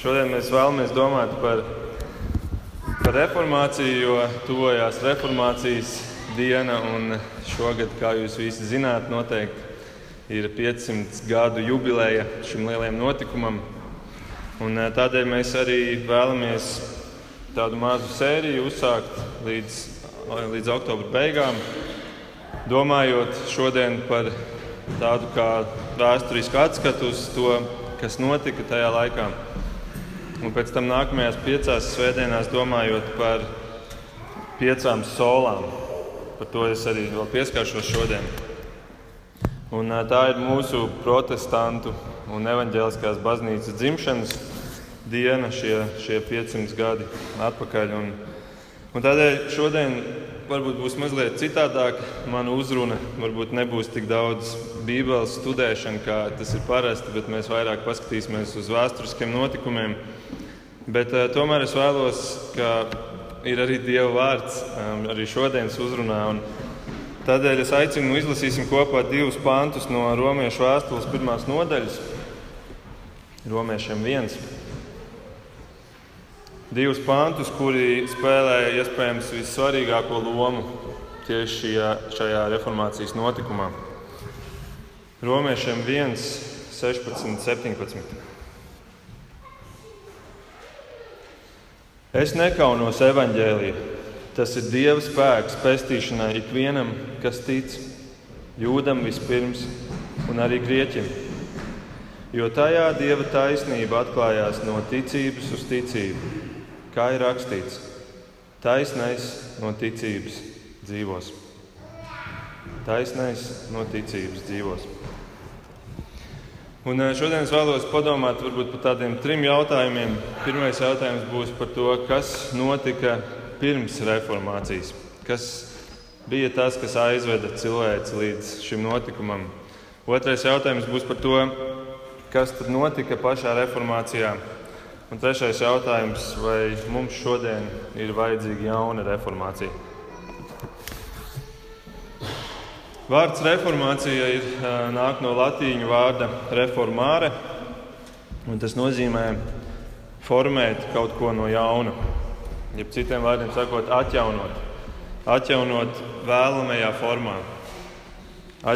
Šodien mēs vēlamies domāt par, par reformāciju, jo tuvojās reformācijas diena. Šogad, kā jūs visi zināt, noteikti ir 500 gadu jubileja šim lielajam notikumam. Un tādēļ mēs arī vēlamies tādu mazu sēriju uzsākt līdz, līdz oktobra beigām, domājot šodien par tādu kā vēsturisku atskatu uz to, kas notika tajā laikā. Un pēc tam nākamajās piecās svētdienās domājot par piecām solām. Par to es arī vēl pieskaršos šodien. Un, tā ir mūsu protestantu un evaņģēliskās baznīcas dzimšanas diena, šie, šie 500 gadi atpakaļ. Un, un tādēļ šodien varbūt būs mazliet citādāk. Mana uzruna varbūt nebūs tik daudz Bībeles studēšana, kā tas ir parasti, bet mēs vairāk paskatīsimies uz vēsturiskiem notikumiem. Bet, uh, tomēr es vēlos, ka ir arī Dieva vārds um, arī šodienas uzrunā. Un tādēļ es aicinu izlasīsim kopā divus pantus no Romiešu vēstules pirmās nodaļas. Romiešiem viens. Divus pantus, kuri spēlē iespējams vissvarīgāko lomu tieši šajā, šajā reformācijas notikumā. Romiešiem 1, 16, 17. Es nekaunos evaņģēlīju. Tas ir Dieva spēks pestīšanai ikvienam, kas tic, jūdam vispirms un arī grieķim. Jo tajā Dieva taisnība atklājās no ticības uz ticību, kā ir rakstīts. Taisnais no ticības dzīvos. Taisnais no ticības dzīvos. Un eh, šodien es vēlos padomāt par tādiem trim jautājumiem. Pirmais jautājums būs par to, kas notika pirms reformācijas. Kas bija tas, kas aizveda cilvēci līdz šim notikumam? Otrais jautājums būs par to, kas tad notika pašā reformācijā. Un trešais jautājums, vai mums šodien ir vajadzīga jauna reformācija? Vārds reformācija ir, nāk no latīņu vārda reformāre, un tas nozīmē formēt kaut ko no jauna. Jeb citiem vārdiem sakot, atjaunot. Atjaunot vēlamajā formā,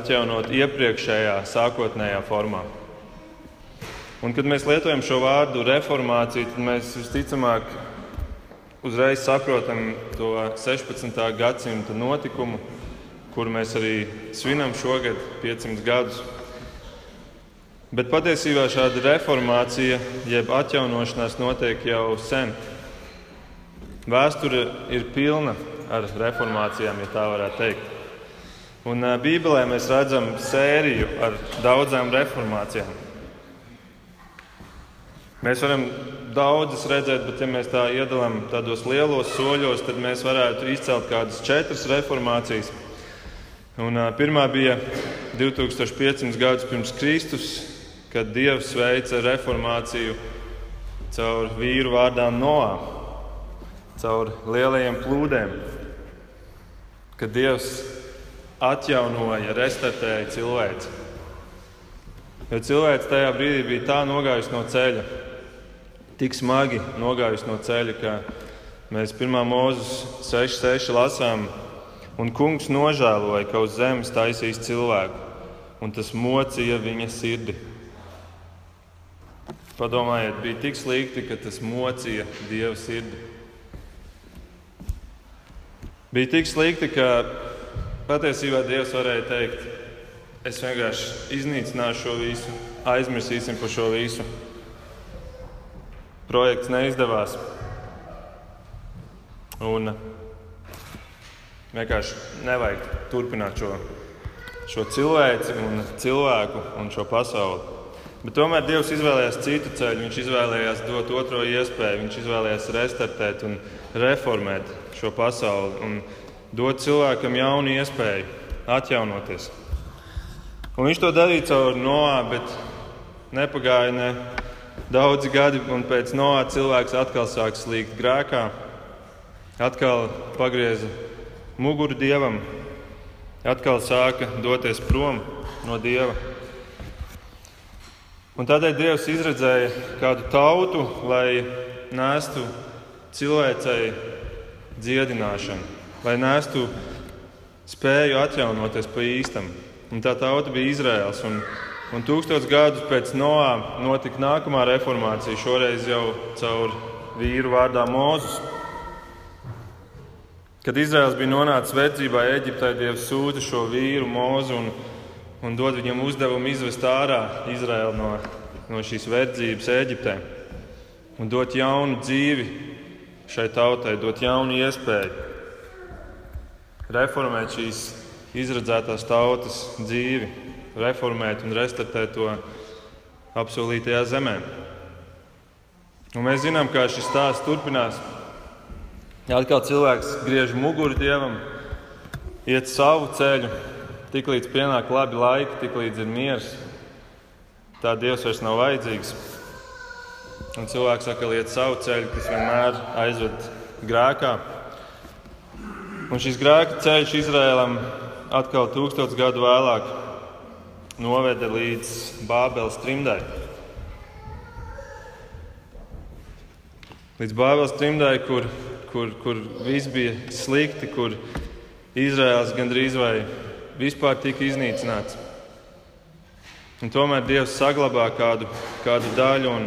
atjaunot iepriekšējā, sākotnējā formā. Un, kad mēs lietojam šo vārdu reformācija, tad mēs visticamāk uzreiz saprotam to 16. gadsimta notikumu, kuru mēs arī svinam šogad 500 gadus. Bet patiesībā šāda reformācija, jeb atjaunošanās, notiek jau sen. Vēsture ir pilna ar reformācijām, ja tā varētu teikt. Un Bībelē mēs redzam sēriju ar daudzām reformācijām. Mēs varam daudzas redzēt, bet, ja mēs tā iedalām tādos lielos soļos, tad mēs varētu izcelt kādas četras reformācijas. Un, pirmā bija 2500 gadus pirms Kristus, kad Dievs veica reformāciju caur vīru vārdā Noā, caur lielajiem plūdiem, kad Dievs atjaunoja, restartēja cilvēci. Jo cilvēks tajā brīdī bija tā nogājis no ceļa, tik smagi nogājis no ceļa, ka mēs pirmā mūzes 6.6 lasām, Un kungs nožēloja, ka uz zemes taisīs cilvēku, un tas mocīja viņa sirdi. Padomājiet, bija tik slikti, ka tas mocīja Dieva sirdi. Bija tik slikti, ka patiesībā Dievs varēja teikt, es vienkārši iznīcināšu šo visu, aizmirsīsim par šo visu. Projekts neizdevās. Un Vienkārši nevajag turpināt šo, šo cilvēci un cilvēku un šo pasauli. Bet tomēr Dievs izvēlējās citu ceļu. Viņš izvēlējās dot otro iespēju, viņš izvēlējās restartēt un reformēt šo pasauli un dot cilvēkam jaunu iespēju atjaunoties. Un viņš to darīja caur Noā, bet nepagāja ne daudzi gadi, un pēc Noā cilvēks atkal sāk slīgt grēkā, atkal pagrieza muguru dievam, atkal sāka doties prom no dieva. Un tādēļ Dievs izredzēja kādu tautu, lai nestu cilvēcei dziedināšanu, lai nestu spēju atjaunoties pa īstam. Un tā tauta bija Izraels. Un, un tūkstoš gadus pēc Noā notika nākamā reformācija, šoreiz jau caur vīru vārdā Mūzus. Kad Izraels bija nonācis verdzībā Eģiptē, Dievs sūta šo vīru mūzu un, un dod viņam uzdevumu izvest ārā Izraelu no, no šīs verdzības Eģiptē un dot jaunu dzīvi šai tautai, dot jaunu iespēju reformēt šīs izredzētās tautas dzīvi, reformēt un restartēt to apsolītajā zemē. Un mēs zinām, kā šis stāsts turpinās. Atkal cilvēks griež muguru dievam, iet savu ceļu, tiklīdz pienāk labi laiki, tiklīdz ir miers. Tā Dievs vairs nav vajadzīgs. Un cilvēks atkal iet savu ceļu, kas vienmēr aizved grēkā. Un šis grēka ceļš Izrēlam atkal tūkstoš gadu vēlāk noveda līdz Bābeles trimdai. Līdz Bābeles trimdai, kur, kur, kur viss bija slikti, kur Izraels gandrīz vai vispār tika iznīcināts. Un tomēr Dievs saglabā kādu, kādu daļu un,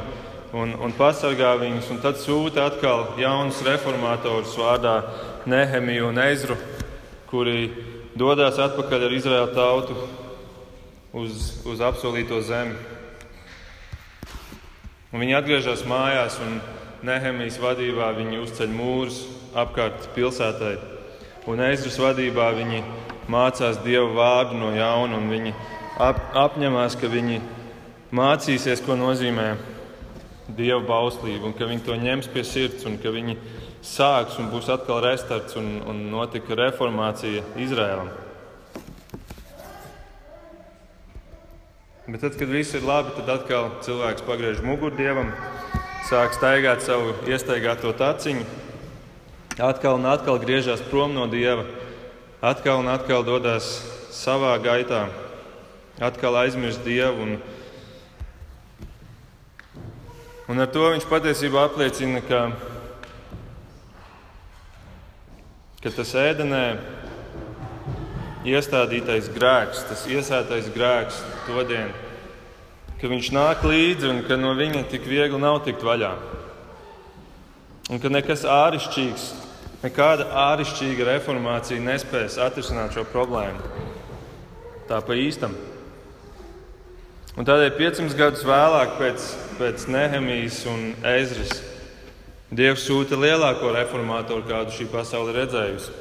un, un pasargā viņus, un tad sūta atkal jaunus reformatorus vārdā Nehemiju un Ezru, kuri dodas atpakaļ ar Izraēlu tautu uz, uz apsolīto zemi. Un viņi atgriežas mājās, un Nehemijas vadībā viņi uzceļ mūrus apkārt pilsētai. Un Ezras vadībā viņi mācās Dieva vārdu no jauna, un viņi ap, apņemās, ka viņi mācīsies, ko nozīmē Dieva bauslība, un ka viņi to ņems pie sirds, un ka viņi sāks un būs atkal restarts un, un notika reformācija Izrēlam. Bet tad, kad viss ir labi, tad atkal cilvēks pagriež muguru dievam, sāk staigāt savu iestaigāto taciņu, atkal un atkal griežas prom no dieva, atkal un atkal dodas savā gaitā, atkal aizmirst dievu. Un, un ar to viņš patiesībā apliecina, ka ka tas ēdenē iestādītais grēks, tas iesētais grēks to dienu, ka viņš nāk līdzi un ka no viņa tik viegli nav tikt vaļā. Un ka nekas āršķirīgs, nekāda āršķirīga reformācija nespēs atrisināt šo problēmu. Tā pa īstam. Un tādēļ 500 gadus vēlāk, pēc, pēc Nehemijas un Ezras Dievs sūta lielāko reformātoru, kādu šī pasaule redzējusi.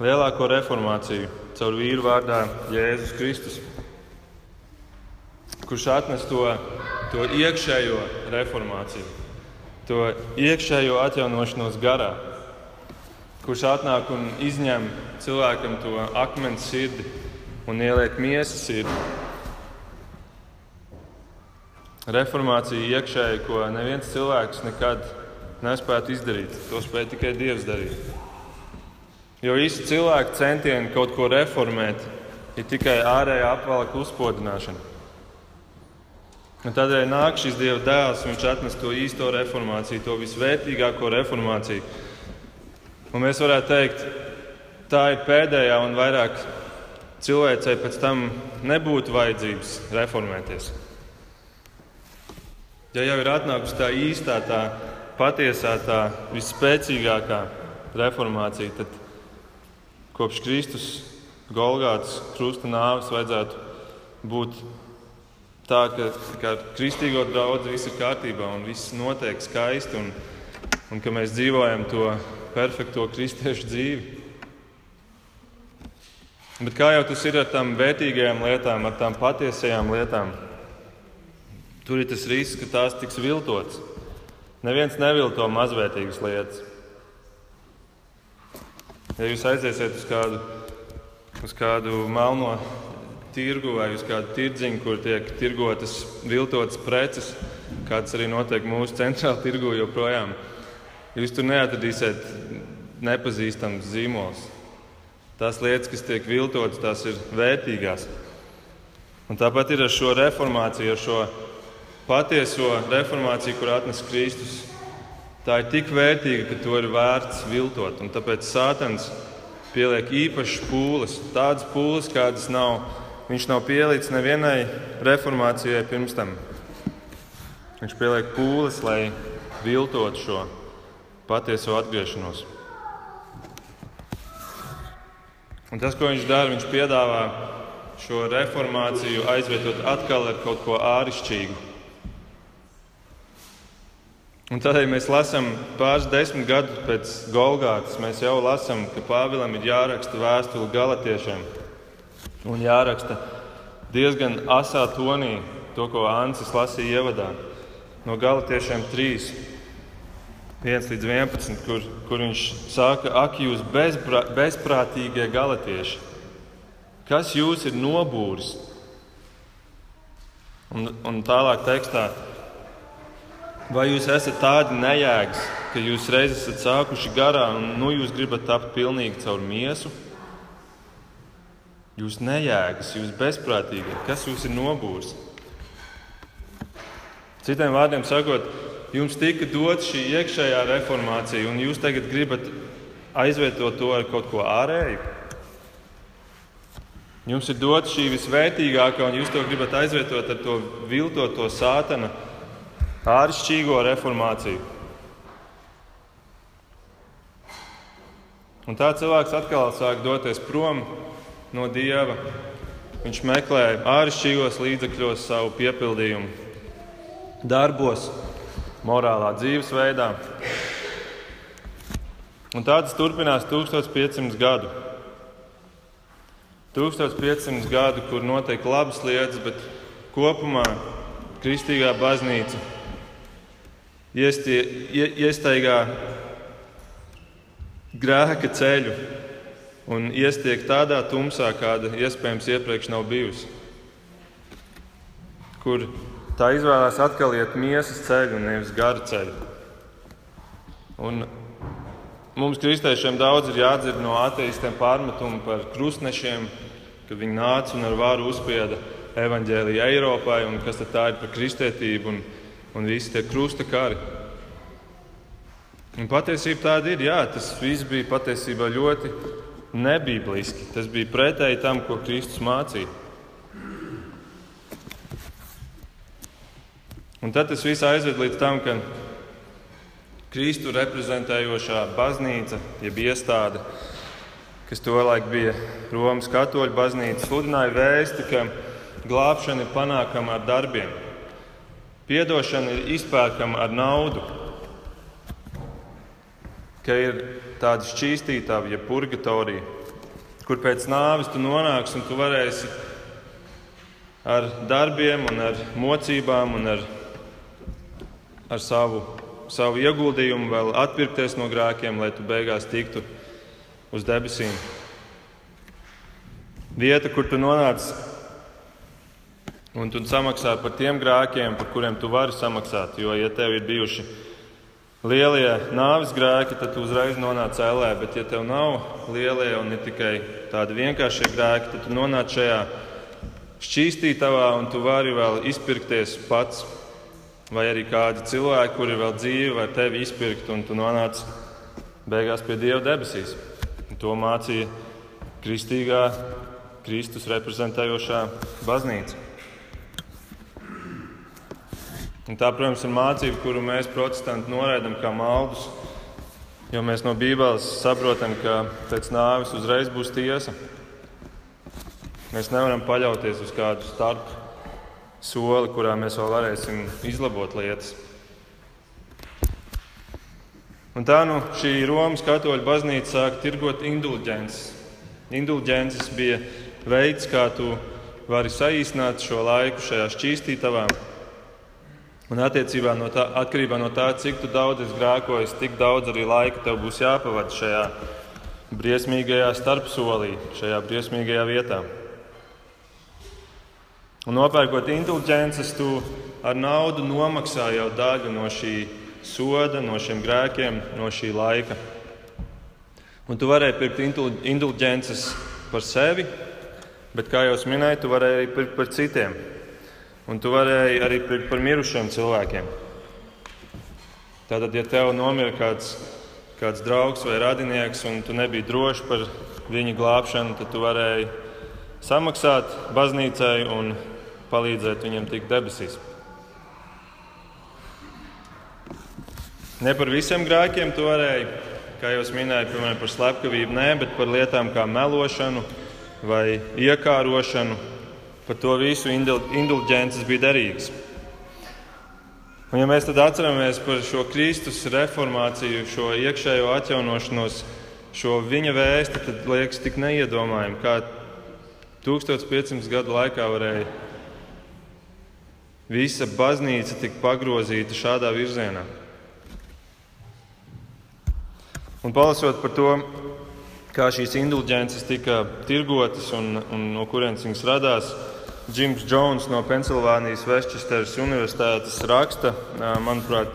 Lielāko reformāciju caur vīru vārdā Jēzus Kristus, kurš atnes to, to iekšējo reformāciju, to iekšējo atjaunošanos garā, kurš atnāk un izņem cilvēkam to akmens sirdi un ieliek miesas sirdi. Reformācija iekšēji, ko neviens cilvēks nekad nespētu izdarīt. To spēja tikai Dievs darīt. Jo visi cilvēki centieni kaut ko reformēt ir tikai ārējā apvalka uzspodināšana. Un tādēļ nāk šis Dieva dēls, viņš atnes to īsto reformāciju, to visvērtīgāko reformāciju. Un mēs varētu teikt, tā ir pēdējā un vairāk cilvēcei pēc tam nebūtu vajadzības reformēties. Ja jau ir atnākusi tā īstā, tā patiesā, tā visspēcīgākā reformācija, tad kopš Kristus Golgātas krusta nāves vajadzētu būt tā, ka, ka kristīgo draugu viss ir kārtībā un viss notiek skaisti, un, un ka mēs dzīvojam to perfekto kristiešu dzīvi. Bet kā jau tas ir ar tām vērtīgajām lietām, ar tām patiesajām lietām, tur ir tas risks, ka tās tiks viltotas. Neviens nevilto mazvērtīgas lietas. Ja jūs aiziesiet uz kādu, uz kādu melno tirgu vai uz kādu tirdziņu, kur tiek tirgotas viltotas preces, kāds arī notiek mūsu centrālajā tirgu joprojām, jūs tur neatradīsiet nepazīstams zīmols. Tās lietas, kas tiek viltotas, tās ir vērtīgās. Un tāpat ir ar šo reformāciju, ar šo patieso reformāciju, kur atnes Kristus, tā ir tik vērtīga, ka to ir vērts viltot. Un tāpēc Sātans pieliek īpašas pūles, tādas pūles, kādas nav. Viņš nav pielicis nevienai reformācijai pirms tam. Viņš pieliek pūles, lai viltot šo patieso atgriešanos. Un tas, ko viņš dara, viņš piedāvā šo reformāciju aizvietot atkal ar kaut ko āršķirīgu. Un tādēļ mēs lasām pāris desmit gadus pēc Golgātas. Mēs jau lasām, ka Pāvilam ir jāraksta vēstule galotiešiem un jāraksta diezgan asā tonī, to, ko Ansis lasīja ievadā. No galotiešiem 3, 1 līdz 11, kur, kur viņš saka, ak, jūs bezprā, bezprātīgie galatieši, kas jūs ir nobūris? Un, un tālāk tekstā Vai jūs esat tādi nejēgas, ka jūs reiz esat sākuši garā un nu jūs gribat tapt pilnīgi caur miesu? Jūs nejēgas, jūs bezprātīgi, kas jūs ir nobūris? Citiem vārdiem sakot, jums tika dota šī iekšējā reformācija, un jūs tagad gribat aizvietot to ar kaut ko ārēju. Jums ir dota šī visvērtīgākā, un jūs to gribat aizvietot ar to viltoto sātana āršķirīgo reformāciju. Un tā cilvēks atkal sāk doties prom no dieva. Viņš meklē āršķirīgos līdzekļos savu piepildījumu, darbos, morālā dzīvesveidā. Un tā tas turpinās 1500 gadu. 1500 gadu, kur notiek labas lietas, bet kopumā kristīgā baznīca iestaigā grēka ceļu un iestiek tādā tumsā, kāda iespējams iepriekš nav bijusi. Kur tā izvēlās atkal iet miesas ceļu nevis gara ceļu. Un mums, kristiešiem, daudz ir jādzird no ateistiem pārmetumu par krustnešiem, kad viņi nāca un ar varu uzspieda evaņģēlīju Eiropai, un kas tā ir par kristietību. Un, un visi tie krusta kari. Un patiesība tāda ir, jā, tas viss bija patiesībā ļoti nebībliski. Tas bija pretēji tam, ko Kristus mācīja. Un tad tas viss aizved līdz tam, ka Kristu reprezentējošā baznīca, jeb iestāde, kas tolaik bija Romas katoļu baznīca, sludināja vēsti, ka glābšana ir panākama ar darbiem. Piedošana ir izpērkama ar naudu, ka ir tāda šķīstītāva, ja purgatorija, kur pēc nāves tu nonāksi un tu varēsi ar darbiem, ar mocībām un ar, ar savu, savu ieguldījumu vēl atpirkties no grēkiem, lai tu beigās tiktu uz debesīm. Vieta, kur tu nonāc Un tu samaksā par tiem grēkiem, par kuriem tu vari samaksāt. Jo, ja tev ir bijuši lielie nāves grēki, tad tu uzreiz nonāc ellē. Bet, ja tev nav lielie un ne tikai tādi vienkāršie grēki, tad tu nonāc šajā šķīstītavā un tu vari vēl izpirkties pats. Vai arī kādi cilvēki, kuri vēl dzīvi, var tevi izpirkt, un tu nonāc beigās pie Dieva debesīs. Un to mācīja kristīgā, Kristus reprezentējošā baznīca. Un tā, protams, ir mācība, kuru mēs, protestanti, noraidām kā maldus. Jo mēs no Bībeles saprotam, ka pēc nāves uzreiz būs tiesa. Mēs nevaram paļauties uz kādu starp soli, kurā mēs vēl varēsim izlabot lietas. Un tā nu šī Romas katoļu baznīca sāka tirgot indulģences. Indulģences bija veids, kā tu vari saīsināt šo laiku šajā šķīstītavā Un attiecībā no tā, atkarībā no tā, cik daudz es grēkoju, tik daudz arī laika tev būs jāpavada šajā briesmīgajā starpsolī, šajā briesmīgajā vietā. Un nopērkot inteliģences, tu ar naudu nomaksā jau daļu no šī soda, no šiem grēkiem, no šī laika. Un tu varēji pirkt inteliģences par sevi, bet, kā jau minēju, tu varēji arī pirkt par citiem. Un tu varēji arī par mirušiem cilvēkiem. Tātad, ja tev nomira kāds, kāds draugs vai radinieks, un tu nebija drošs par viņa glābšanu, tad tu varēji samaksāt baznīcai un palīdzēt viņam tikt debesīs. Ne par visiem grēkiem tu varēji, kā jau minēju, piemēram, par slepkavību, nē, bet par lietām kā melošanu vai iekārošanu. Par to visu indulģences bija derīgas. Un, ja mēs atceramies par šo Kristus reformāciju, šo iekšējo atjaunošanos, šo viņa vēsti, tad liekas tik neiedomājami, kā 1500 gadu laikā varēja visa baznīca tik pagrozīta šādā virzienā. Un palasot par to, kā šīs indulģences tika tirgotas un, un no kurienes viņas radās, Džims Jones no Pensilvānijas Vestchesteras Universitātes raksta, manuprāt,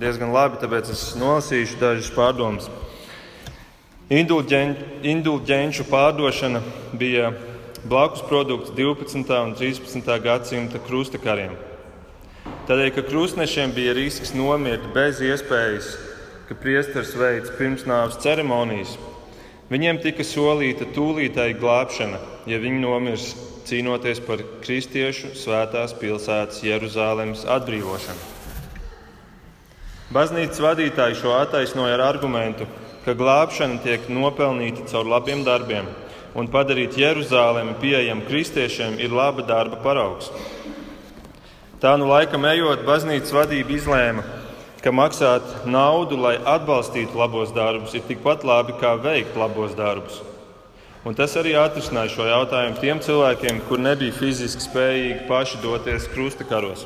diezgan labi, tāpēc es nolasīšu dažas pārdomas. Indulģenču pārdošana bija blakus produkts 12. un 13. gadsimta krustakariem. Tādēļ, ka krustnešiem bija risks nomirt bez iespējas, ka priesteris veids pirmsnāves ceremonijas, viņiem tika solīta tūlītēji glābšana, ja viņi nomirs cīnoties par kristiešu svētās pilsētas Jeruzalemes atbrīvošanu. Baznīcas vadītāji šo attaisnoja ar argumentu, ka glābšana tiek nopelnīta caur labiem darbiem, un padarīt Jeruzalemi pieejamu kristiešiem ir laba darba paraugs. Tā nu laikam ejot, baznīcas vadība izlēma, ka maksāt naudu, lai atbalstītu labos darbus, ir tikpat labi kā veikt labos darbus. Un tas arī atrisināja šo jautājumu tiem cilvēkiem, kur nebija fiziski spējīgi paši doties krustakaros.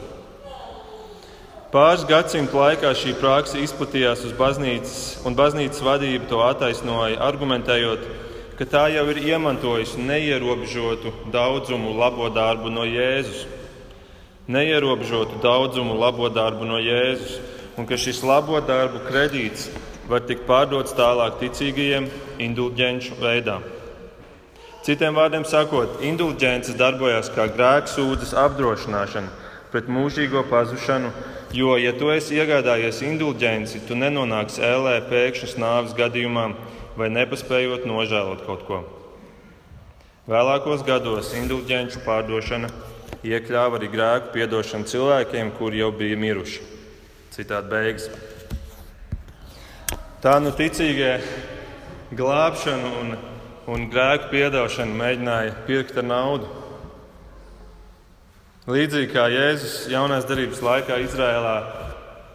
Pāris gadsimtu laikā šī praksa izplatījās uz baznīcas, un baznīcas vadība to attaisnoja, argumentējot, ka tā jau ir iemantojusi neierobežotu daudzumu labo darbu no Jēzus. Neierobežotu daudzumu labo darbu no Jēzus, un ka šis labo darbu kredīts var tikt pārdots tālāk ticīgajiem indulģenču veidā. Citiem vārdiem sakot, indulģences darbojas kā grēksūdzes apdrošināšana pret mūžīgo pazušanu, jo, ja tu esi iegādājies indulģenci, tu nenonāksi ēlē pēkšņas nāves gadījumā vai nepaspējot nožēlot kaut ko. Vēlākos gados indulģenču pārdošana iekļāva arī grēku piedošanu cilvēkiem, kuri jau bija miruši. Citādi beigas. Tā nu ticīgie glābšanu un un grēku piedošanu mēģināja pirkt ar naudu. Līdzīgi kā Jēzus jaunās darbības laikā Izrēlā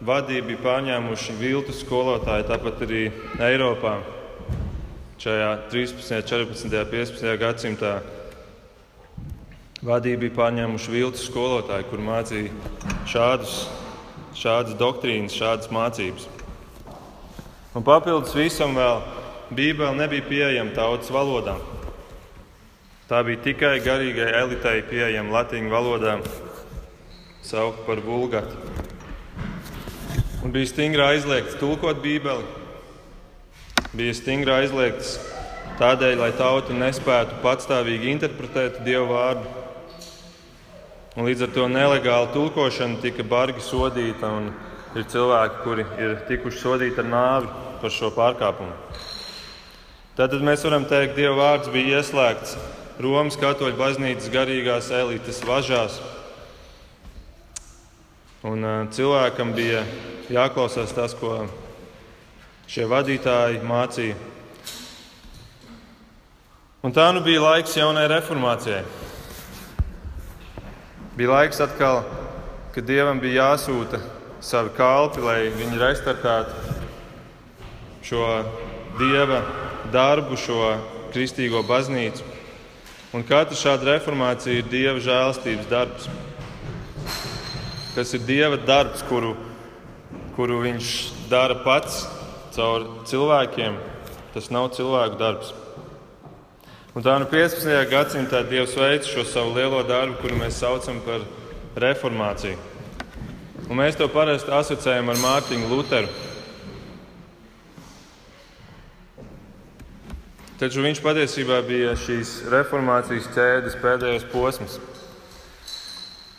vadību bija pārņēmuši viltu skolotāji, tāpat arī Eiropā šajā 13., 14., 15. gadsimtā vadību bija pārņēmuši viltu skolotāji, kur mācīja šādus, šādas doktrīnas, šādas mācības. Un papildus visam vēl Bībele nebija pieejama tautas valodā. Tā bija tikai garīgai elitei pieejama latviešu valodā, saukt par vulgātu. Un bija stingri aizliegts tulkot Bībeli. Bija stingri aizliegts tādēļ, lai tauta nespētu patstāvīgi interpretēt Dieva vārdu. Un līdz ar to nelegāla tulkošana tika bargi sodīta, un ir cilvēki, kuri ir tikuši sodīti ar nāvi par šo pārkāpumu. Tad mēs varam teikt, ka Dieva vārds bija ieslēgts Romas katoļu baznīcas garīgās elites važās. Un cilvēkam bija jāklausās tas, ko šie vadītāji mācīja. Un tā nu bija laiks jaunai reformācijai. Bija laiks atkal, kad Dievam bija jāsūta savi kalpi, lai viņi restartētu šo Dieva darbu, šo kristīgo baznīcu. Un katra šāda reformācija ir Dieva žēlastības darbs. Tas ir Dieva darbs, kuru, kuru Viņš dara pats caur cilvēkiem. Tas nav cilvēku darbs. Un tā nu 15. gadsimtā Dievs veica šo savu lielo darbu, kuru mēs saucam par reformāciju. Un mēs to parasti asociējam ar Mārtiņu Lutheru. Taču viņš patiesībā bija šīs reformācijas ķēdes pēdējais posms.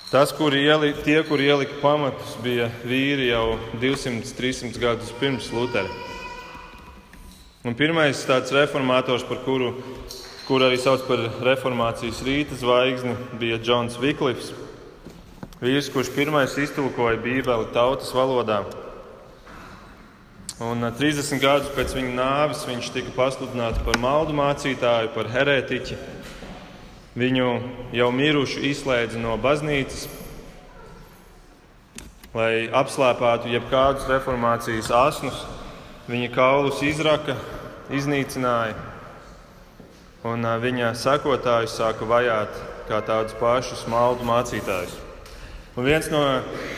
Tas, kuri ieli, tie, kuri ielika pamatus, bija vīri jau 200-300 gadus pirms Lutera. Un pirmais tāds reformators, par kuru, kuru arī sauc par reformācijas rīta zvaigzni, bija Džons Viklifs. Vīrs, kurš pirmais iztulkoja Bībeli tautas valodā. Un 30 gadus pēc viņa nāves viņš tika pasludināts par maldu mācītāju, par herētiķi. Viņu jau mirušu izslēdza no baznīcas, lai apslēpētu jebkādus reformācijas asnus. Viņa kaulus izraka, iznīcināja, un viņa sekotājus sāka vajāt kā tādus pašus maldu mācītājus. Un viens no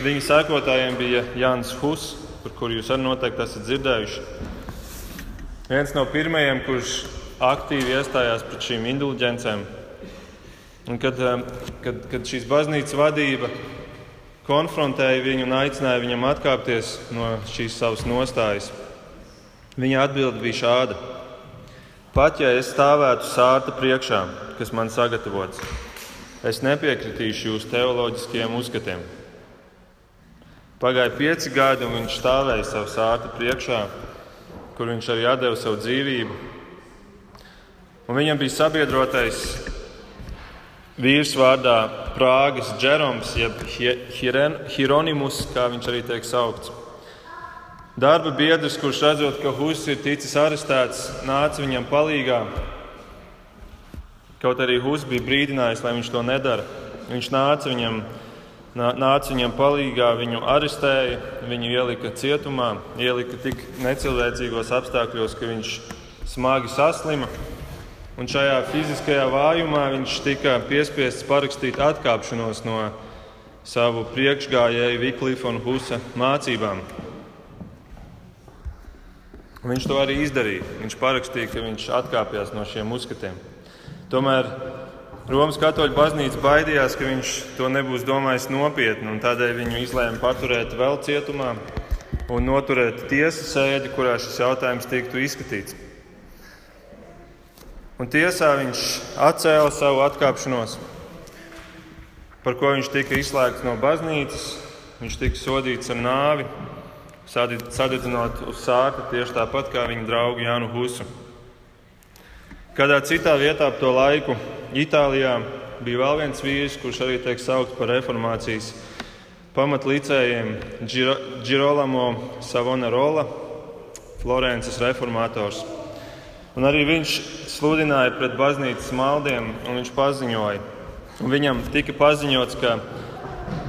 viņa sekotājiem bija Jānis Huss par kuru jūs arī noteikti esat dzirdējuši. Viens no pirmajiem, kurš aktīvi iestājās pret šīm indulģencēm. Un kad, kad, kad šīs baznīcas vadība konfrontēja viņu un aicināja viņam atkāpties no šīs savas nostājas, viņa atbilde bija šāda: Pat ja es stāvētu sārta priekšā, kas man sagatavots, es nepiekritīšu jūsu teoloģiskiem uzskatiem. Pagāja pieci gadi, un viņš stāvēja savā sārta priekšā, kur viņš arī deva savu dzīvību. Un viņam bija sabiedrotais vīrs vārdā Prāgas Džeroms, jeb Hieronymus, kā viņš arī tiek saukts. Darba biedrs, kurš redzot, ka Huss ir ticis arestēts, nāca viņam palīdzīgā. Kaut arī Huss bija brīdinājis, lai viņš to nedara. Viņš nāca viņam palīdzīgā nāca viņam palīdzīgā, viņu arestēja, viņu ielika cietumā, ielika tik necilvēcīgos apstākļos, ka viņš smagi saslima. Un šajā fiziskajā vājumā viņš tika piespiests parakstīt atkāpšanos no savu priekšgājēju Viklifa un Husa mācībām. Viņš to arī izdarīja. Viņš parakstīja, ka viņš atkāpjas no šiem uzskatiem. Tomēr Romas katoļu baznīca baidījās, ka viņš to nebūs domājis nopietni, un tādēļ viņu izlēma paturēt vēl cietumā un noturēt tiesas sēdi, kurā šis jautājums tiktu izskatīts. Un tiesā viņš atcēla savu atkāpšanos, par ko viņš tika izslēgts no baznīcas. Viņš tika sodīts ar nāvi, sadedzinot uz sārta tieši tāpat kā viņa draugu Jānu Husu. Kādā citā vietā ap to laiku Itālijā bija vēl viens vīrs, kurš arī tiek saukts par reformācijas pamatlicējiem - Girolamo Savonarola, Florences reformators. Un arī viņš sludināja pret baznīcas maldiem, un viņš paziņoja. Un viņam tika paziņots, ka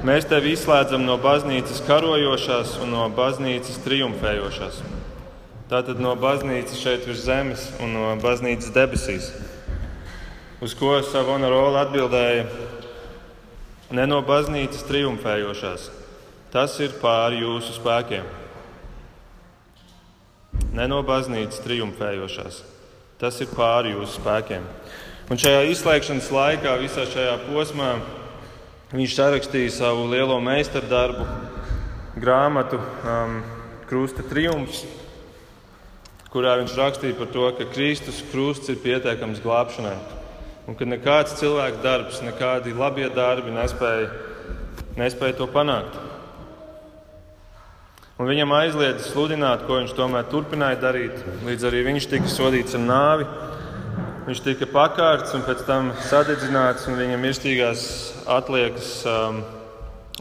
mēs tevi izslēdzam no baznīcas karojošās un no baznīcas triumfējošās. Tātad no baznīcas šeit virs zemes un no baznīcas debesīs. Uz ko Savona Rola atbildēja: Ne no baznīcas triumfējošās, tas ir pāri jūsu spēkiem. Ne no baznīcas triumfējošās, tas ir pāri jūsu spēkiem. Un šajā izslēgšanas laikā, visā šajā posmā, viņš sarakstīja savu lielo meistardarbu, grāmatu um, Krusta triumfs, kurā viņš rakstīja par to, ka Kristus krusts ir pietiekams glābšanai un ka nekāds cilvēks darbs, nekādi labie darbi nespēja, nespēja to panākt. Un viņam aizliedza sludināt, ko viņš tomēr turpināja darīt, līdz arī viņš tika sodīts ar nāvi. Viņš tika pakārts un pēc tam sadedzināts, un viņa mirstīgās atliekas um,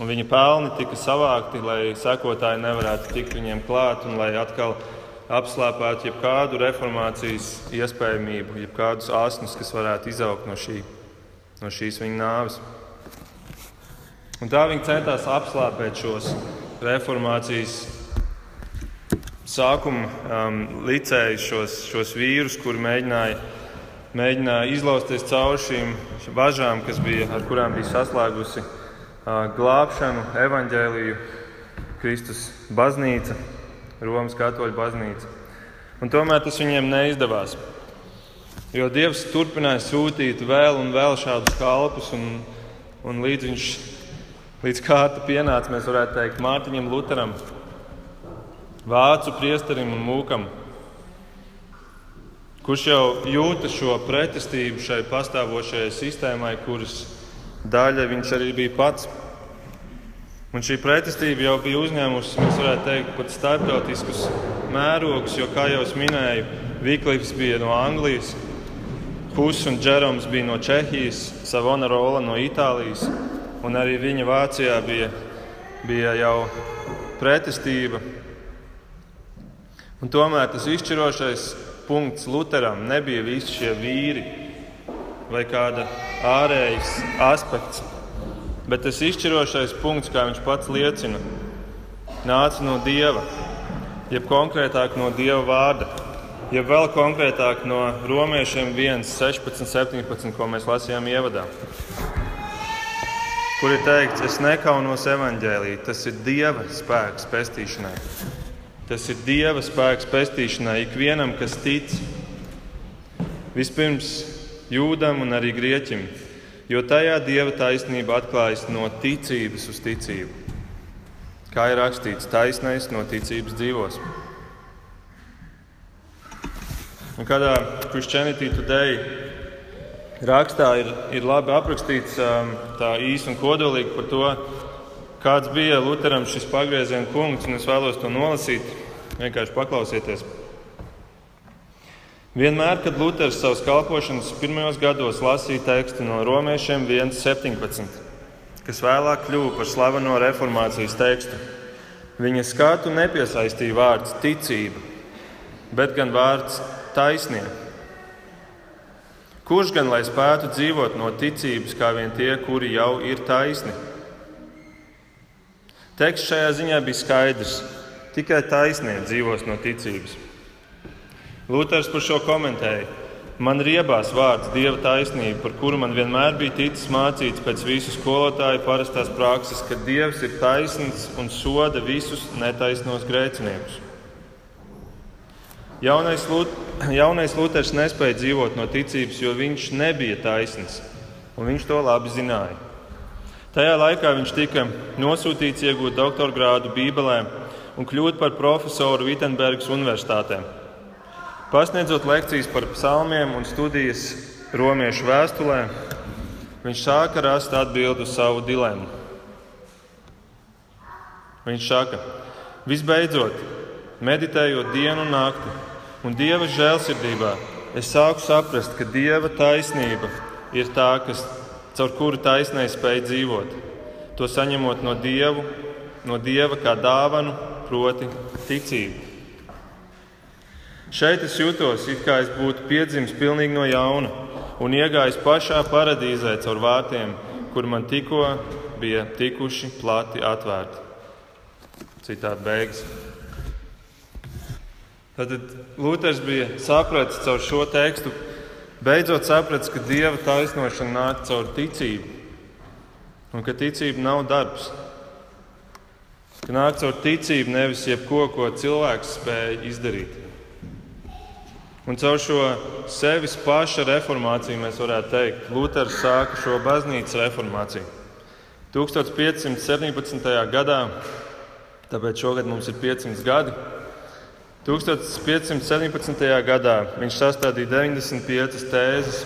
un viņa pelni tika savākti, lai sekotāji nevarētu tikt viņiem klāt un lai atkal apslāpēt jebkādu reformācijas iespējamību, jebkādus asnus, kas varētu izaugt no, šī, no šīs viņa nāves. Un tā viņi centās apslāpēt šos reformācijas sākuma um, licējus, šos, šos vīrus, kuri mēģināja, mēģināja izlausties cauri šīm važām, bija, ar kurām bija saslēgusi uh, glābšanu, evaņģēliju, Kristus baznīca. Romas katoļu baznīca. Un tomēr tas viņiem neizdevās. Jo Dievs turpināja sūtīt vēl un vēl šādus kalpus, un, un līdz viņš līdz kārta pienāca, mēs varētu teikt, Mārtiņam Lutheram, vācu priesterim un mūkam, kurš jau jūta šo pretestību šai pastāvošajai sistēmai, kuras daļa viņš arī bija pats. Un šī pretestība jau bija uzņēmusi, mēs varētu teikt, pat starptautiskus mērogus, jo, kā jau minēju, Viklīps bija no Anglijas, Hus un Džeroms bija no Čehijas, Savona Rola no Itālijas, un arī viņa Vācijā bija, bija jau pretestība. Un tomēr tas izšķirošais punkts Lutheram nebija visi šie vīri vai kāda ārējais aspekts Bet tas izšķirošais punkts, kā viņš pats liecina, nāca no Dieva, jeb konkrētāk no Dieva vārda, jeb vēl konkrētāk no romiešiem 1, 16, 17, ko mēs lasījām ievadā. Kur ir teikts, es nekaunos evaņģēlī, tas ir Dieva spēks pestīšanai. Tas ir Dieva spēks pestīšanai ikvienam, kas tic. Vispirms jūdam un arī grieķim, jo tajā dieva taisnība atklājas no ticības uz ticību. Kā ir rakstīts, taisnais no ticības dzīvos. Un kādā Christianity Today rakstā ir, ir labi aprakstīts um, tā īsi un kodolīgi par to, kāds bija Lutheram šis pagrieziena punkts, un es vēlos to nolasīt. Vienkārši paklausieties! Vienmēr, kad Luters savas kalpošanas pirmajos gados lasīja tekstu no romiešiem 1.17, kas vēlāk kļuva par slaveno reformācijas tekstu, viņa skatu nepiesaistīja vārds ticība, bet gan vārds taisnība. Kurš gan lai spētu dzīvot no ticības, kā vien tie, kuri jau ir taisni? Teksts šajā ziņā bija skaidrs. Tikai taisnība dzīvos no ticības. Luters par šo komentēja. Man riebās vārds Dieva taisnība, par kuru man vienmēr bija ticis mācīts pēc visu skolotāju parastās prakses, ka Dievs ir taisns un soda visus netaisnos grēciniekus. Jaunais, Lut jaunais Luters nespēja dzīvot no ticības, jo viņš nebija taisns, un viņš to labi zināja. Tajā laikā viņš tika nosūtīts iegūt doktora grādu Bībelē un kļūt par profesoru Vitsenbergas Universitātē. Pasniedzot lekcijas par psalmiem un studijas romiešu vēstulē, viņš sāka rast atbildi uz savu dilemmu. Viņš saka, visbeidzot, meditējot dienu un nakti, un dieva žēlsirdībā, es sāku saprast, ka dieva taisnība ir tā, kas, caur kuru taisnēji spēj dzīvot. To saņemot no, dievu, no dieva kā dāvanu, proti, ticību. Šeit es jūtos, it kā es būtu piedzimis pilnīgi no jauna un iegājis pašā paradīzē caur vārtiem, kur man tikko bija tikuši plati atvērti. Citādi beigas. Tad Luters bija sapratis caur šo tekstu, beidzot sapratis, ka dieva taisnošana nāk caur ticību, un ka ticība nav darbs. Ka nāk caur ticību, nevis jebko, ko cilvēks spēja izdarīt. Un caur šo sevis paša reformāciju mēs varētu teikt, Luters sāka šo baznīcas reformāciju. 1517. gadā, tāpēc šogad mums ir 500 gadi, 1517. gadā viņš sastādīja 95 tēzes,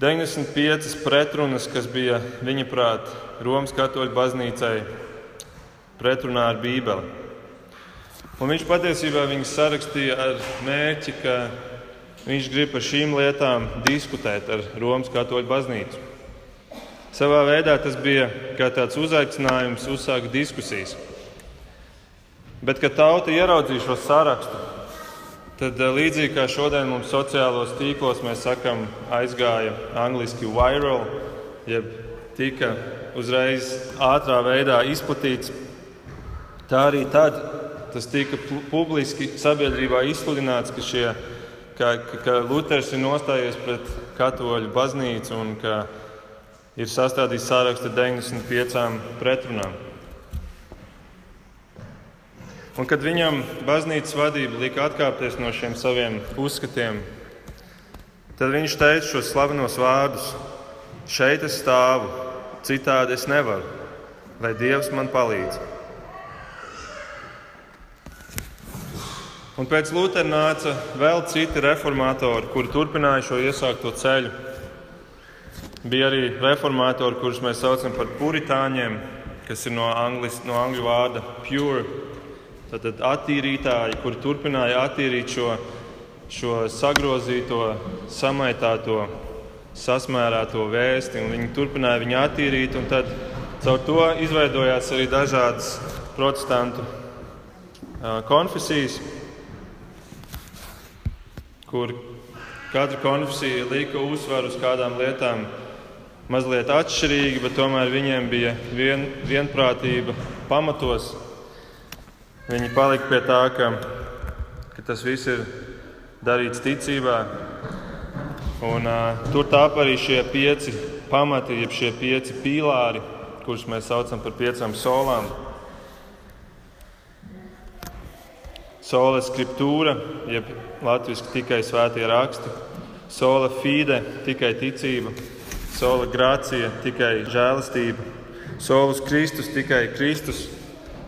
95 pretrunas, kas bija viņa prāt Romas katoļu baznīcai pretrunā ar Bībeli. Un viņš patiesībā viņus sarakstīja ar mērķi, ka viņš grib par šīm lietām diskutēt ar Romas katoļu baznīcu. Savā veidā tas bija kā tāds uzaicinājums uzsākt diskusijas. Bet, kad tauta ieraudzīja šo sarakstu, tad eh, līdzīgi kā šodien mums sociālos tīklos mēs sakam, aizgāja angļuiski viral, jeb tika uzreiz ātrā veidā izplatīts, tā arī tad tas tika publiski sabiedrībā izsludināts, ka, šie, ka, ka, Luters ir nostājies pret katoļu baznīcu un ka ir sastādījis sārakstu ar 95 pretrunām. Un kad viņam baznīcas vadība lika atkāpties no šiem saviem uzskatiem, tad viņš teica šos slavenos vārdus: Šeit es stāvu, citādi es nevaru, lai Dievs man palīdz. Un pēc Lutera nāca vēl citi reformatori, kuri turpināja šo iesākto ceļu. Bija arī reformatori, kurus mēs saucam par puritāņiem, kas ir no, anglis, no angļu vārda pure. Tad attīrītāji, kuri turpināja attīrīt šo, šo sagrozīto, samaitāto, sasmērēto vēsti, un viņi turpināja viņu attīrīt. Tad caur to izveidojās arī dažādas protestantu konfesijas, kur katra konfesija lika uzsvaru uz kādām lietām mazliet atšķirīgi, bet tomēr viņiem bija vien, vienprātība pamatos. Viņi palika pie tā, ka, ka tas viss ir darīts ticībā. Un, uh, tur tāp arī šie pieci pamati, jeb šie pieci pīlāri, kurus mēs saucam par piecām solām. Sola scriptūra, jeb latviešu tikai svētie raksti, sola fide, tikai ticība, sola grācija, tikai žēlastība, solus Kristus, tikai Kristus,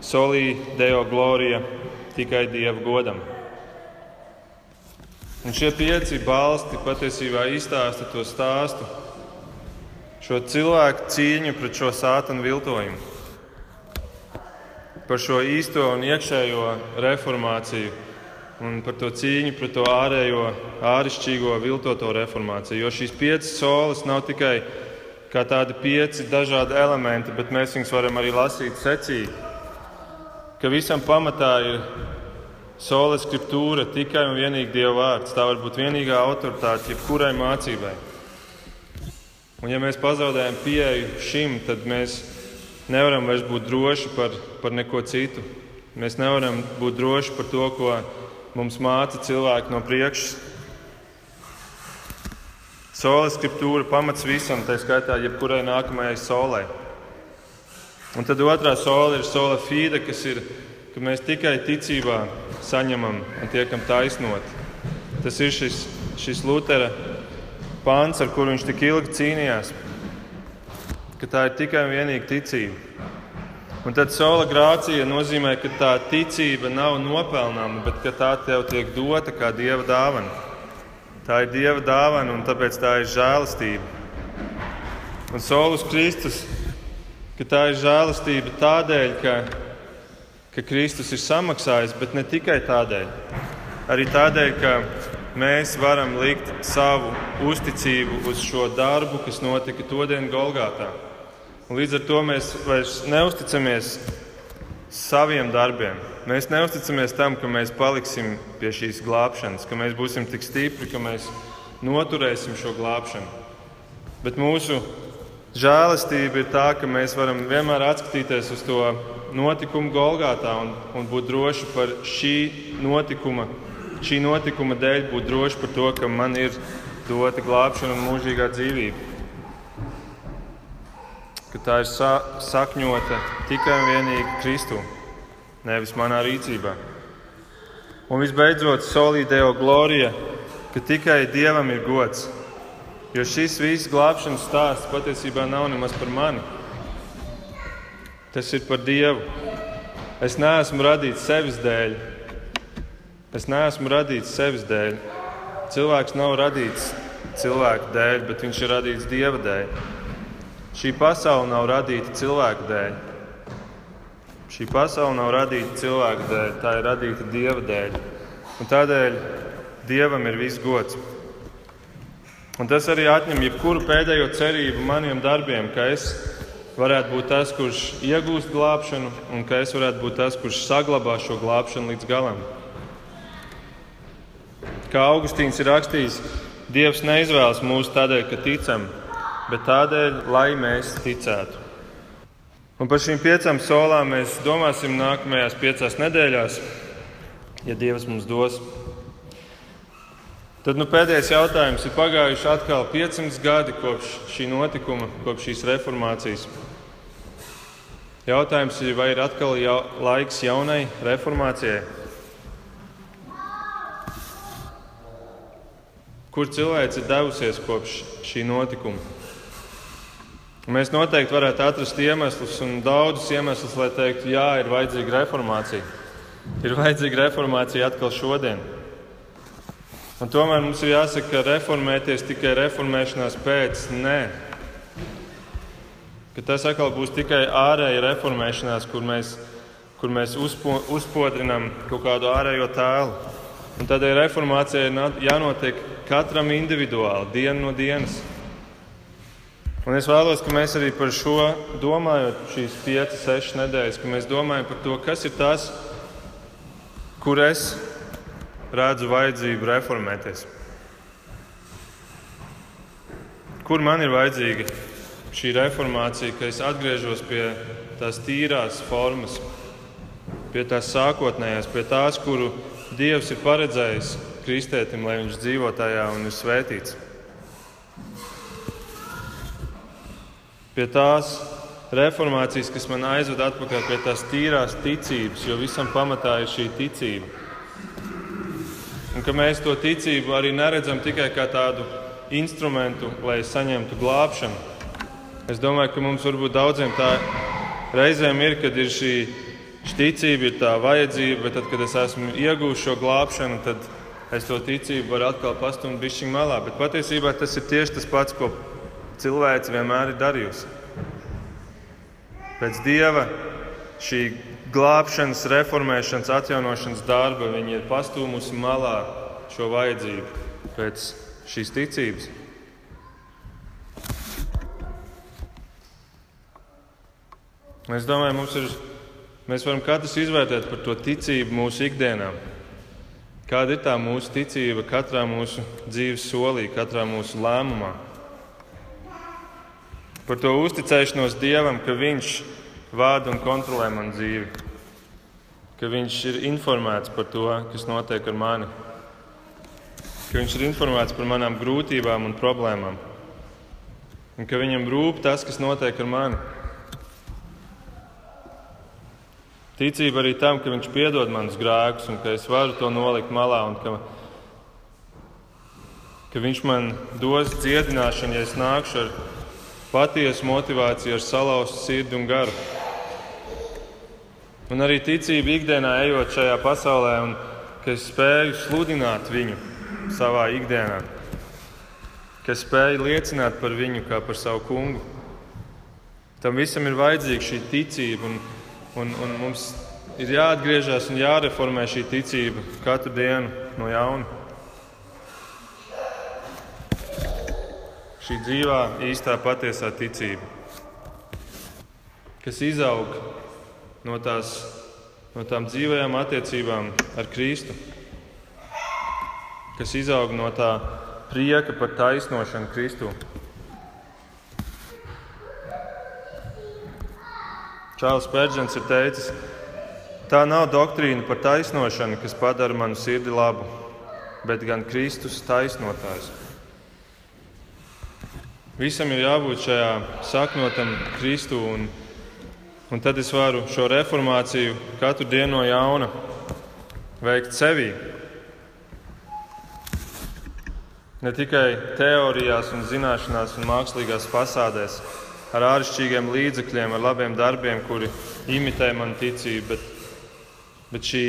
solī deo glorija, tikai Dieva godam. Un šie pieci balsti patiesībā izstāsta to stāstu, šo cilvēku cīņu pret šo sātanu viltojumu, par šo īsto un iekšējo reformāciju un par to cīņu pret to ārējo, āršķirīgo, viltoto reformāciju. Jo šīs piecas solis nav tikai kā tādi pieci dažādi elementi, bet mēs viņus varam arī lasīt secīgi. Ka visam pamatā ir sola scriptūra, tikai un vienīgi Dieva vārds. Tā var būt vienīgā autoritāte jebkurai mācībai. Un ja mēs pazaudējam pieeju šim, tad mēs nevaram vairs būt droši par, par neko citu. Mēs nevaram būt droši par to, ko mums māca cilvēki no priekšas. Sola skriptūra pamats visam, tā skaitā jebkurai nākamajai solē. Un tad otrā sola ir sola fide, kas ir, ka mēs tikai ticībā saņemam un tiekam taisnoti. Tas ir šis, šis Lutera pāns, ar kuru viņš tik ilgi cīnījās, ka tā ir tikai un vienīgi ticība. Un tad sola grācija nozīmē, ka tā ticība nav nopelnāma, bet tā tev tiek dota kā dieva dāvana. Tā ir dieva dāvana, un tāpēc tā ir žēlastība. Un solus Kristus, ka tā ir žēlastība tādēļ, ka, ka Kristus ir samaksājis, bet ne tikai tādēļ. Arī tādēļ, ka mēs varam likt savu uzticību uz šo darbu, kas notika to dienu Golgātā. Līdz ar to mēs vairs neusticamies saviem darbiem. Mēs neusticamies tam, ka mēs paliksim pie šīs glābšanas, ka mēs būsim tik stipri, ka mēs noturēsim šo glābšanu. Bet mūsu žēlastība ir tā, ka mēs varam vienmēr atskatīties uz to notikumu Golgātā un, un būt droši par šī notikuma, šī notikuma dēļ, būt droši par to, ka man ir dota glābšana un mūžīgā dzīvība ka tā ir sa sakņota tikai un vienīgi Kristū, nevis manā rīcībā. Un visbeidzot, solideo glorija, ka tikai Dievam ir gods. Jo šis viss glābšanas stāsts patiesībā nav nemaz par mani. Tas ir par Dievu. Es neesmu radīts sevis dēļ. Es neesmu radīts sevis dēļ. Cilvēks nav radīts cilvēku dēļ, bet viņš ir radīts Dieva dēļ. Šī pasaule nav radīta cilvēku dēļ. Šī pasaule nav radīta cilvēku dēļ, tā ir radīta dieva dēļ. Un tādēļ dievam ir viss gods. Un tas arī atņem jebkuru pēdējo cerību maniem darbiem, ka es varētu būt tas, kurš iegūst glābšanu, un ka es varētu būt tas, kurš saglabā šo glābšanu līdz galam. Kā Augustīns ir rakstījis, Dievs neizvēlas mūs tādēļ, ka ticam, bet tādēļ, lai mēs ticētu. Un par šīm piecām solām mēs domāsim nākamajās piecās nedēļās, ja Dievs mums dos. Tad nu, pēdējais jautājums ir pagājuši atkal 500 gadi kopš šī notikuma, kopš šīs reformācijas. Jautājums ir, vai ir atkal jau, laiks jaunai reformācijai? Kur cilvēks ir devusies kopš šī notikuma? Mēs noteikti varētu atrast iemeslus un daudzus iemeslus, lai teiktu, jā, ir vajadzīga reformācija. Ir vajadzīga reformācija atkal šodien. Un tomēr mums ir jāsaka, ka reformēties tikai reformēšanās pēc, nē. ka tas atkal būs tikai ārēja reformēšanās, kur mēs, kur mēs uzpo, uzpodrinām kaut kādu ārējo tēlu. Un tādēļ reformācijai jānotiek katram individuāli, dienu no dienas. Un es vēlos, ka mēs arī par šo domājot, šīs piecas, sešas nedēļas, ka mēs domājam par to, kas ir tas, kur es redzu vajadzību reformēties. Kur man ir vajadzīga šī reformācija, ka es atgriežos pie tās tīrās formas, pie tās sākotnējās, pie tās, kuru Dievs ir paredzējis kristētim, lai viņš dzīvo tajā un ir svētīts. Pie tās reformācijas, kas man aizved atpakaļ pie tās tīrās ticības, jo visam pamatā ir šī ticība. Un ka mēs to ticību arī neredzam tikai kā tādu instrumentu, lai saņemtu glābšanu, Es domāju, ka mums varbūt daudziem tā reizēm ir, kad ir šī ticība, ir tā vajadzība, bet tad, kad es esmu iegūmis šo glābšanu, tad es to ticību varu atkal pastumt bišķiņu malā. Bet patiesībā tas ir tieši tas pats, ko cilvēks vienmēr ir darījusi. Pēc dieva šī glābšanas, reformēšanas, atjaunošanas darba viņa ir pastūmusi malā šo vajadzību pēc šīs ticības. Es domāju, mums ir, mēs varam katrs izvērtēt par to ticību mūsu ikdienā. Kāda ir tā mūsu ticība katrā mūsu dzīves solī, katrā mūsu lēmumā? Par to uzticēšanos Dievam, ka Viņš vada un kontrolē manu dzīvi, ka Viņš ir informēts par to, kas notiek ar mani, ka Viņš ir informēts par manām grūtībām un problēmām, un ka Viņam rūp tas, kas notiek ar mani. Ticība arī tam, ka Viņš piedod manus grēkus un ka es varu to nolikt malā un ka, ka Viņš man dos dziedināšanu, ja es nākšu ar patiesu motivāciju, ar salauztu sirdi un garu. Un arī ticība ikdienā ejot šajā pasaulē, un ka es spēju sludināt viņu savā ikdienā, ka spēju liecināt par viņu kā par savu kungu. Tam visam ir vajadzīga šī ticība. Un, Un, un mums ir jāatgriežas un jāreformē šī ticība katru dienu no jauna. Šī dzīvā, īstā, patiesā ticība, kas izaug no, tās, no tām dzīvajām attiecībām ar Kristu, kas izaug no tā prieka par taisnošanu Kristu. Čārlis Pērģents ir teicis, tā nav doktrīna par taisnošanu, kas padara manu sirdi labu, bet gan Kristus taisnotājs. Visam ir jābūt šajā saknotam Kristu, un, un tad es varu šo reformāciju katru dienu no jauna veikt sevī. Ne tikai teorijās, un zināšanās un mākslīgās fasādēs, ar āršķirīgiem līdzekļiem, ar labiem darbiem, kuri imitē manu ticību, bet, bet šī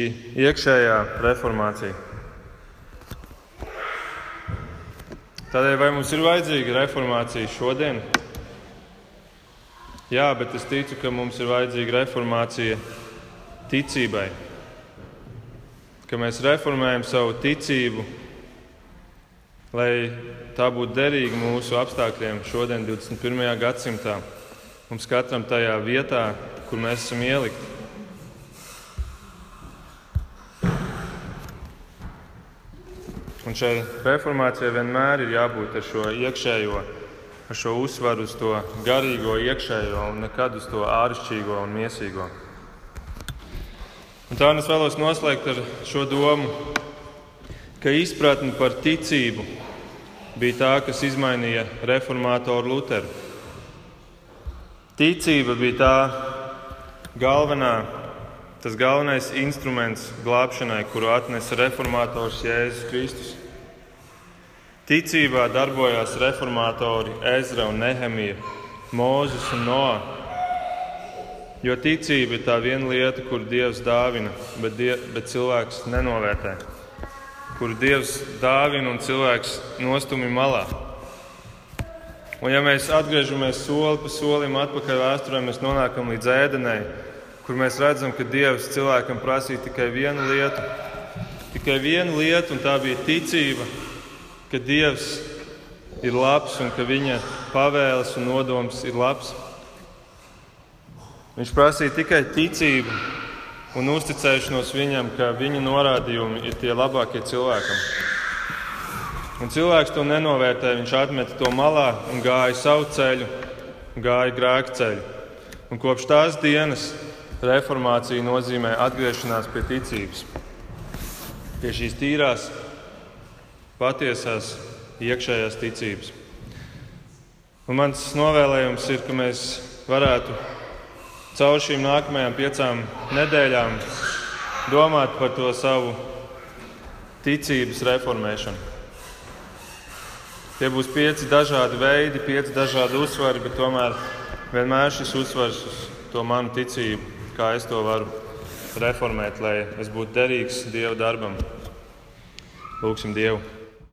iekšējā reformācija. Tādēļ vai mums ir vajadzīga reformācija šodien? Jā, bet es ticu, ka mums ir vajadzīga reformācija ticībai. Ka mēs reformējam savu ticību lai tā būtu derīga mūsu apstākļiem šodien, 21. gadsimtā. Mums katram tajā vietā, kur mēs esam ielikti. Un šai reformācijai vienmēr ir jābūt ar šo iekšējo, ar šo uzsvaru uz to garīgo iekšējo un nekad uz to āršķirīgo un miesīgo. Un tā es vēlos noslēgt ar šo domu, ka izpratne par ticību bija tā, kas izmainīja reformātoru Lutheru. Ticība bija tā galvenā, tas galvenais instruments glābšanai, kuru atnesa reformātors Jēzus Kristus. Ticībā darbojās reformātori Ezra un Nehemija, Mūzes un Noā. Jo ticība ir tā viena lieta, kur Dievs dāvina, bet, die, bet cilvēks nenovērtē kuru Dievs dāvina un cilvēks nostumi malā. Un, ja mēs atgriežamies soli pa solim atpakaļ vēsturē, mēs nonākam līdz ēdenai, kur mēs redzam, ka Dievs cilvēkam prasīja tikai vienu lietu. Tikai vienu lietu, un tā bija ticība, ka Dievs ir labs un ka viņa pavēles un nodoms ir labs. Viņš prasīja tikai ticību un uzticēšanos viņam, ka viņa norādījumi ir tie labākie cilvēkam. Un cilvēks to nenovērtēja. Viņš atmeta to malā un gāja savu ceļu, gāja grēku ceļu. Un kopš tās dienas reformācija nozīmē atgriešanās pie ticības, pie šīs tīrās, patiesās, iekšējās ticības. Un mans novēlējums ir, ka mēs varētu caur šīm nākamajām piecām nedēļām domāt par to savu ticības reformēšanu. Tie būs pieci dažādi veidi, pieci dažādi uzsvari, bet tomēr vienmēr šis uzsvars uz to manu ticību, kā es to varu reformēt, lai es būtu derīgs Dieva darbam. Lūksim Dievu!